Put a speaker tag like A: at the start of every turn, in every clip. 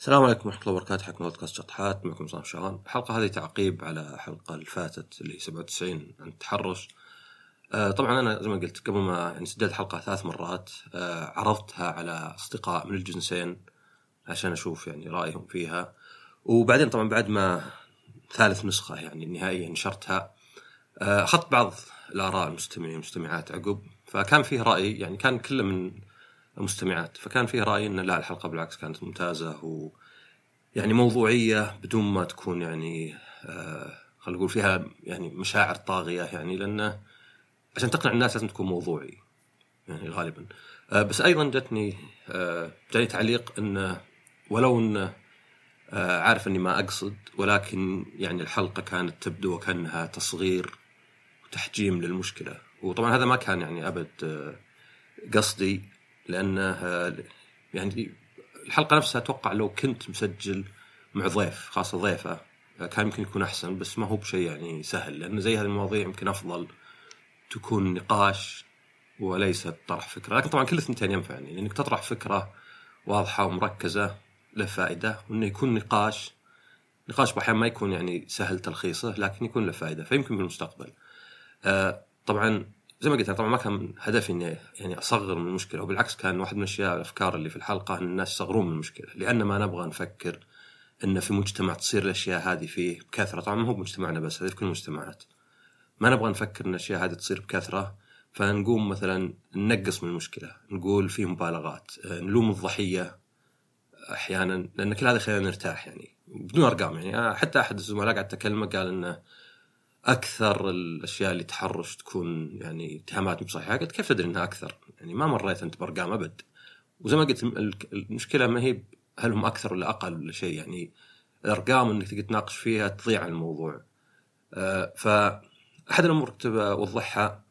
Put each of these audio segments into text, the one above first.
A: السلام عليكم ورحمة الله وبركاته. الله بودكاست شطحات معكم صالح شغال الحلقة هذه تعقيب على الحلقة اللي فاتت اللي 97 عن التحرش. آه طبعا أنا زي ما قلت قبل ما يعني سجلت حلقة ثلاث مرات آه عرضتها على أصدقاء من الجنسين عشان أشوف يعني رأيهم فيها. وبعدين طبعا بعد ما ثالث نسخة يعني النهائية نشرتها آه، أخذت بعض الآراء المستمعين والمستمعات عقب. فكان فيه رأي يعني كان كله من المستمعات. فكان فيه رأي أن لا الحلقة بالعكس كانت ممتازة و يعني موضوعية بدون ما تكون يعني آه خلينا نقول فيها يعني مشاعر طاغية يعني لأنه عشان تقنع الناس لازم تكون موضوعي يعني غالبا. آه بس أيضا جتني آه جاني تعليق أنه ولو آه عارف أني ما أقصد ولكن يعني الحلقة كانت تبدو وكأنها تصغير وتحجيم للمشكلة. وطبعا هذا ما كان يعني آه قصدي. لأنه آه يعني الحلقة نفسها أتوقع لو كنت مسجل مع ضيف خاصة ضيفه كان يمكن يكون أحسن بس ما هو بشيء يعني سهل لأن زي هذه المواضيع يمكن أفضل تكون نقاش وليس طرح فكرة. لكن طبعا كل الثنتين ينفعني لأنك تطرح فكرة واضحة ومركزة له فائدة وإنه يكون نقاش نقاش بأحيان ما يكون يعني سهل تلخيصه لكن يكون له فائدة فيمكن بالمستقبل آه طبعا زي ما قلت طبعا ما كان هدفي إني يعني أصغر من المشكلة وبالعكس كان واحد من الاشياء الأفكار اللي في الحلقة إن الناس يصغرون من المشكلة لأن ما نبغى نفكر إن في مجتمع تصير الأشياء هذه فيه بكثرة طبعا ما هو بمجتمعنا بس هذه في كل المجتمعات. ما نبغى نفكر إن الأشياء هذه تصير بكثرة فنقوم مثلا ننقص من المشكلة نقول فيه مبالغات نلوم الضحية أحيانا لأن كل هذا يخلينا نرتاح يعني بدون أرقام يعني. حتى أحد الزملاء قاعد اكلمه قال إنه أكثر الأشياء اللي تحرش تكون يعني اتهامات مو صحيحة. قلت كيف تدري إنها أكثر؟ يعني ما مريت أنت بأرقام أبد. وزي ما قلت المشكلة ما هي هل هم أكثر ولا أقل ولا شيء. يعني الأرقام إنك تقدر تناقش فيها تضيع الموضوع. أه فاحد الأمور كنت اوضحها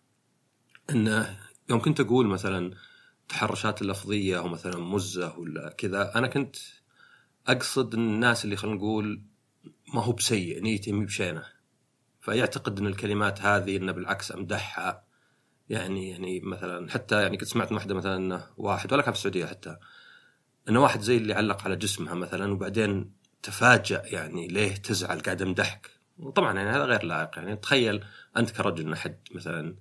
A: إنه يوم كنت أقول مثلا التحرشات اللفظية أو مثلا مزة ولا كذا أنا كنت أقصد الناس اللي خلينا نقول ما هو بسيء نيته مي بشينة. فيعتقد إن الكلمات هذه انه بالعكس أمدحها. يعني يعني مثلا حتى يعني كنت سمعت واحدة مثلا إنه واحد ولا كان في السعودية حتى إنه واحد زي اللي علق على جسمها مثلا وبعدين تفاجأ يعني ليه تزعل قاعد أمدحك. وطبعا يعني هذا غير لائق. يعني تخيل أنت كرجل احد مثلا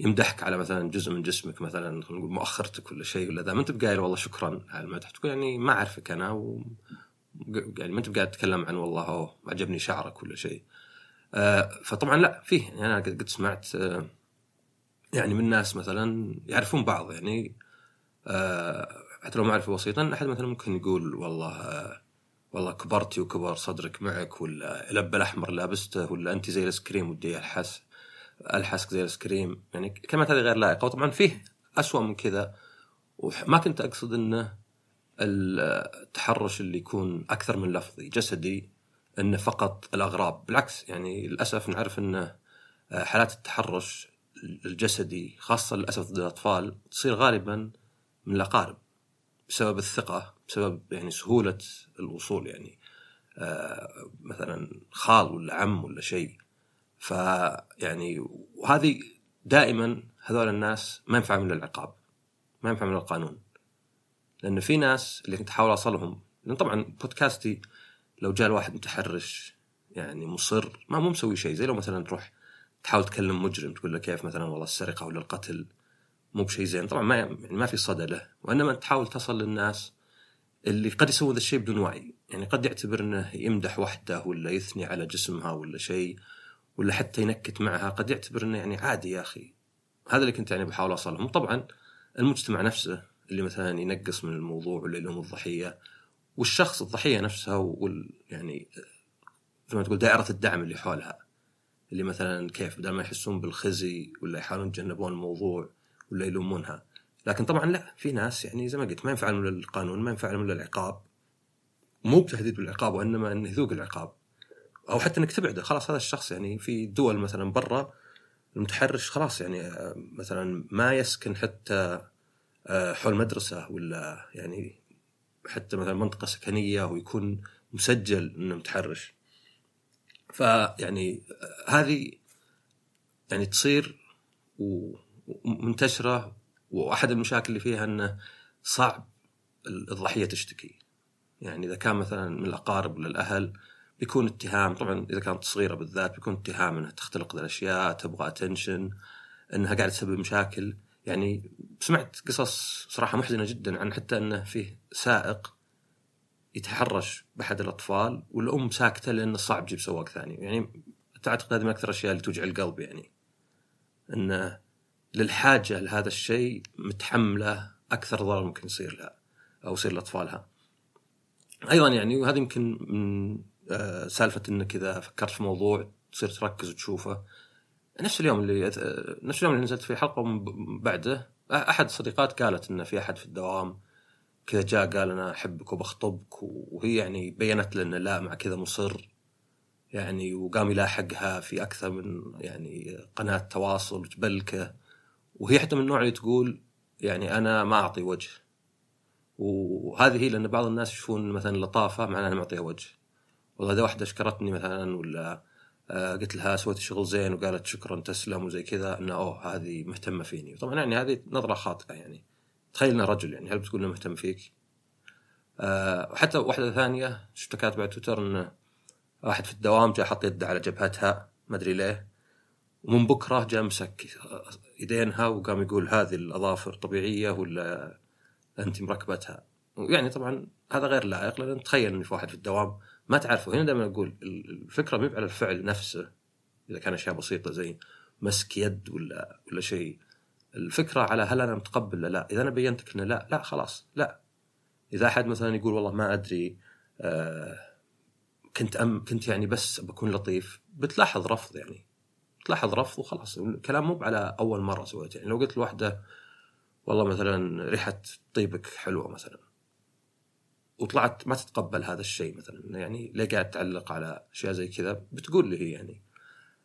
A: يمدحك على مثلا جزء من جسمك مثلا خلينا نقول مؤخرتك ولا شيء ولا ذا ما أنت بقايل والله شكرا على المدح. تقول يعني ما أعرفك أنا و يعني ما أنت قاعد تتكلم عن والله أوه عجبني شعرك ولا شيء. فطبعا لا فيه. يعني أنا قد سمعت آه يعني من ناس مثلا يعرفون بعض يعني آه حتى لو معرفه بسيطا أحد مثلا ممكن يقول والله آه والله كبرتي وكبر صدرك معك ولا لب الأحمر لابسته ولا انت زي الايس كريم ودي ألحس الحسك زي الايس كريم يعني كلمات هذه غير لائقة. وطبعا فيه أسوأ من كذا. وما كنت أقصد إنه التحرش اللي يكون أكثر من لفظي جسدي انه فقط الأغراب بالعكس يعني للأسف نعرف إن حالات التحرش الجسدي خاصة للأسف ضد الأطفال تصير غالبا من الأقارب بسبب الثقة بسبب يعني سهولة الوصول يعني آه مثلا خال ولا عم ولا شيء. فيعني وهذه دائما هذول الناس ما ينفع من العقاب ما ينفع من القانون. لأن في ناس اللي كنت احاول أوصلهم لأن طبعا بودكاستي لو جاء الواحد متحرش يعني مصر ما مو مسوي شيء زي لو مثلا تروح تحاول تكلم مجرم تقول له كيف مثلا والله السرقة ولا القتل مو بشيء زين. طبعا ما يعني ما في صدى له وإنما تحاول تصل للناس اللي قد يسوون ذا الشيء بدون وعي. يعني قد يعتبر إنه يمدح وحده ولا يثني على جسمها ولا شيء ولا حتى ينكت معها قد يعتبر إنه يعني عادي يا أخي. هذا اللي كنت يعني بحاول اوصلهم طبعا المجتمع نفسه اللي مثلا ينقص من الموضوع ولا يلوم الضحية والشخص الضحية نفسها وال يعني زي ما تقول دائرة الدعم اللي حولها. اللي مثلا كيف بدل ما يحسون بالخزي ولا يحاولون يتجنبون الموضوع ولا يلومونها. لكن طبعا لا في ناس يعني زي ما قلت ما ينفعلهم الا القانون ما ينفعلهم الا العقاب. مو بتهديد بالعقاب وإنما إنه يذوق العقاب. أو حتى إنك تبعده. خلاص هذا الشخص يعني في دول مثلا برا المتحرش خلاص يعني مثلا ما يسكن حتى حول مدرسة ولا يعني حتى مثلا منطقة سكنية ويكون مسجل إنه متحرش. فيعني هذه يعني تصير ومنتشرة وأحد المشاكل اللي فيها إنه صعب الضحية تشتكي. يعني إذا كان مثلا من الأقارب ولا الأهل بيكون اتهام. طبعا إذا كانت صغيره بالذات بيكون اتهام إنها تختلق الاشياء تبغى اتنشن إنها قاعدة تسبب مشاكل. يعني سمعت قصص صراحة محزنة جدا عن حتى إنه فيه سائق يتحرش بأحد الأطفال والأم ساكتة لأنه صعب تجيب سواق ثاني. يعني تعتقد هذه من أكثر الأشياء اللي توجع القلب يعني. انه للحاجة لهذا الشيء متحملة أكثر ضرر ممكن يصير لها أو يصير لأطفالها. أيضا يعني وهذا يمكن من آه، سالفة إنك إذا فكرت في موضوع تصير تركز وتشوفه. نفس اليوم اللي نفس اليوم اللي نزلت فيه حلقة ومن بعده أحد الصديقات قالت إن في أحد في الدوام كذا جاء قال أنا أحبك وبخطبك وهي يعني بينت لنا لا مع كذا مصر يعني وقام يلاحقها في أكثر من يعني قناة تواصل وتبلكه. وهي حتى من النوع اللي تقول يعني أنا ما أعطي وجه. وهذه هي لأن بعض الناس يشوفون مثلا لطافة معناها أنا معطيها وجه. والله إذا واحدة شكرتني مثلا ولا قلت لها سويت شغل زين وقالت شكرا تسلم وزي كذا إنه أوه هذه مهتمة فيني. طبعا يعني هذه نظرة خاطئة يعني. تخيل إنه رجل يعني هل بتقول إنه مهتم فيك؟ أه وحتى واحدة ثانية شفتها كاتبه على تويتر انه واحد في الدوام جاء حط يده على جبهتها ما أدري ليه ومن بكرة جاء مسك يدينها وقام يقول هذه الأظافر طبيعية ولا انت مركبتها. يعني طبعا هذا غير لائق لأن تخيل ان في واحد في الدوام ما تعرفه. هنا دائما أقول الفكرة مو على الفعل نفسه إذا كان أشياء بسيطة زي مسك يد ولا ولا شيء. الفكرة على هل أنا متقبل لا. إذا أنا بينتك إنه لا لا خلاص لا. إذا أحد مثلا يقول والله ما أدري آه كنت أم كنت يعني بس بكون لطيف بتلاحظ رفض يعني. تلاحظ رفض وخلاص. الكلام مو على أول مرة سويته. يعني لو قلت لوحده والله مثلا ريحة طيبك حلوة مثلا. وطلعت ما تتقبل هذا الشيء مثلا. يعني ليه قاعد تعلق على أشياء زي كذا بتقول لي هي يعني.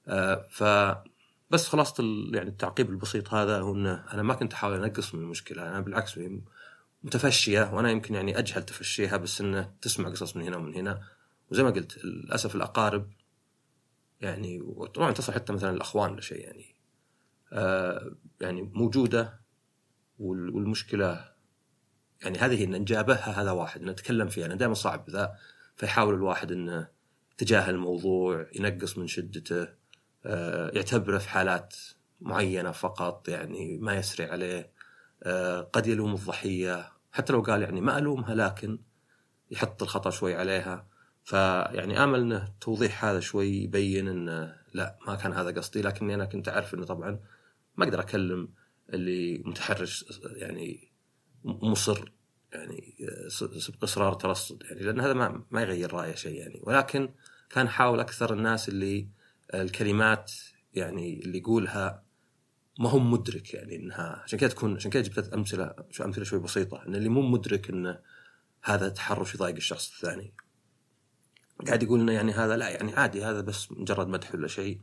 A: آه ف بس خلاصة يعني التعقيب البسيط هذا هو إنه أنا ما كنت أحاول أنقص من المشكلة. أنا بالعكس متفشية وأنا يمكن يعني أجهل تفشيها بس إنه تسمع قصص من هنا ومن هنا. وزي ما قلت للأسف الأقارب يعني وطبعا تصل حتى مثلا الأخوان ولا شيء يعني. آه يعني موجودة والمشكلة يعني هذه إن نجابهها هذا واحد نتكلم فيها. أنا دائما صعب ذا فيحاول الواحد انه تجاهل الموضوع ينقص من شدته آه يعتبره في حالات معينة فقط يعني ما يسري عليه آه قد يلوم الضحية. حتى لو قال يعني ما ألومها لكن يحط الخطأ شوي عليها. فيعني آمل إنه توضيح هذا شوي يبين انه لا ما كان هذا قصدي. لكني أنا كنت أعرف إنه طبعا ما أقدر أكلم اللي متحرش يعني مصر يعني سبق اصرار ترصد يعني لأن هذا ما ما يغير رايه شيء يعني. ولكن كان حاول أكثر الناس اللي الكلمات يعني اللي يقولها ما هو مدرك يعني إنها عشان كذا تكون عشان كذا جبت أمثلة شو أمثلة شوي بسيطة إن اللي مو مدرك انه هذا تحرش يضايق الشخص الثاني. قاعد يقول إنه يعني هذا لا يعني عادي هذا بس مجرد مدح ولا شيء.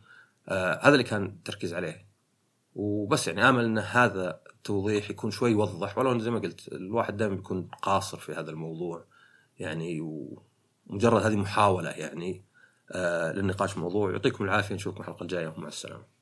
A: آه هذا اللي كان التركيز عليه. وبس يعني آمل إن هذا التوضيح يكون شوي يوضح. ولو زي ما قلت الواحد دائما بيكون قاصر في هذا الموضوع يعني ومجرد هذه محاولة يعني آه للنقاش في الموضوع يعطيكم العافية نشوفكم الحلقة الجاية. ومع السلامة.